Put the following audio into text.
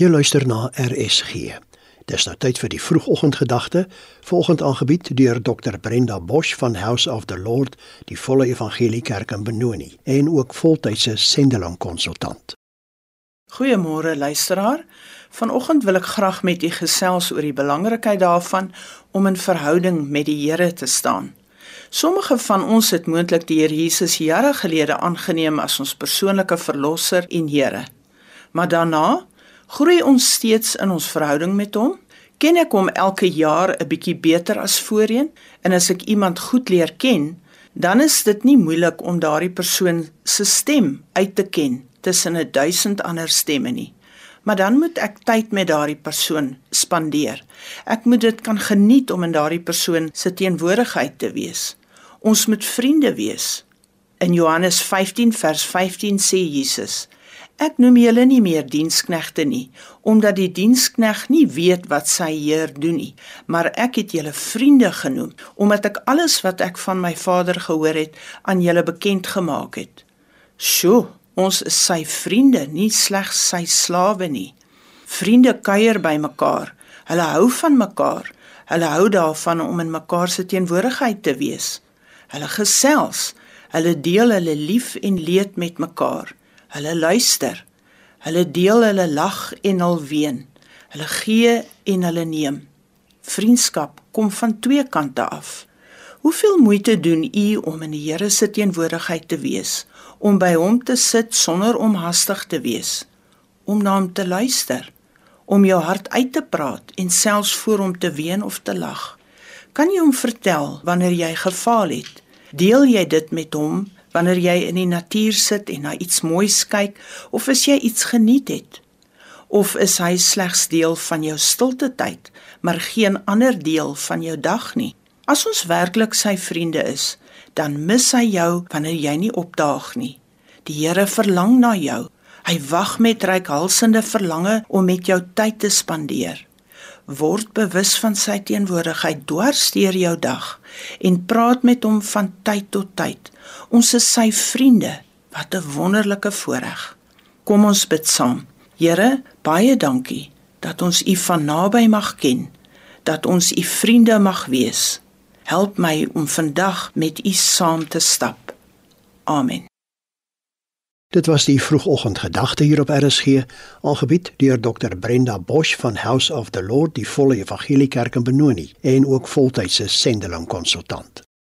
Jy luister na RSG. Dis nou tyd vir die vroegoggendgedagte, volgend aangebied deur Dr Brenda Bosch van House of the Lord, die Volle Evangelie Kerk in Benoni en ook voltydse sendeling konsultant. Goeiemôre luisteraar. Vanoggend wil ek graag met u gesels oor die belangrikheid daarvan om in verhouding met die Here te staan. Sommige van ons het moontlik die Here Jesus jare gelede aangeneem as ons persoonlike verlosser en Here. Maar daarna Groei ons steeds in ons verhouding met hom? Ken ek hom elke jaar 'n bietjie beter as voorheen? En as ek iemand goed leer ken, dan is dit nie moeilik om daardie persoon se stem uit te ken tussen 'n duisend ander stemme nie. Maar dan moet ek tyd met daardie persoon spandeer. Ek moet dit kan geniet om in daardie persoon se teenwoordigheid te wees. Ons moet vriende wees. In Johannes 15 vers 15 sê Jesus: Ek noem julle nie meer diensknegte nie, omdat die dienskneg nie weet wat sy heer doen nie, maar ek het julle vriende genoem, omdat ek alles wat ek van my Vader gehoor het aan julle bekend gemaak het. Sjoe, ons is sy vriende, nie slegs sy slawe nie. Vriende kuier by mekaar. Hulle hou van mekaar. Hulle hou daarvan om in mekaar se teenwoordigheid te wees. Hulle gesels. Hulle deel hulle lief en leed met mekaar. Hulle luister. Hulle deel hulle lag en hul ween. Hulle gee en hulle neem. Vriendskap kom van twee kante af. Hoeveel moeite doen u om in die Here se teenwoordigheid te wees, om by hom te sit sonder om hastig te wees, om na hom te luister, om jou hart uit te praat en selfs voor hom te ween of te lag? Kan jy hom vertel wanneer jy gefaal het? Deel jy dit met hom wanneer jy in die natuur sit en na iets moois kyk of as jy iets geniet het of is hy slegs deel van jou stilte tyd maar geen ander deel van jou dag nie. As ons werklik sy vriende is dan mis hy jou wanneer jy nie opdaag nie. Die Here verlang na jou. Hy wag met reikhalsende verlange om met jou tyd te spandeer word bewus van sy teenwoordigheid dwars deur jou dag en praat met hom van tyd tot tyd. Ons is sy vriende. Wat 'n wonderlike voorreg. Kom ons bid saam. Here, baie dankie dat ons U van naby mag ken, dat ons U vriende mag wees. Help my om vandag met U saam te stap. Amen. Dit was die vroegoggendgedagte hier op RSG, aangebied deur Dr Brenda Bosch van House of the Lord, die Volle Evangelie Kerk in Benoni en ook voltydse sendeling konsultant.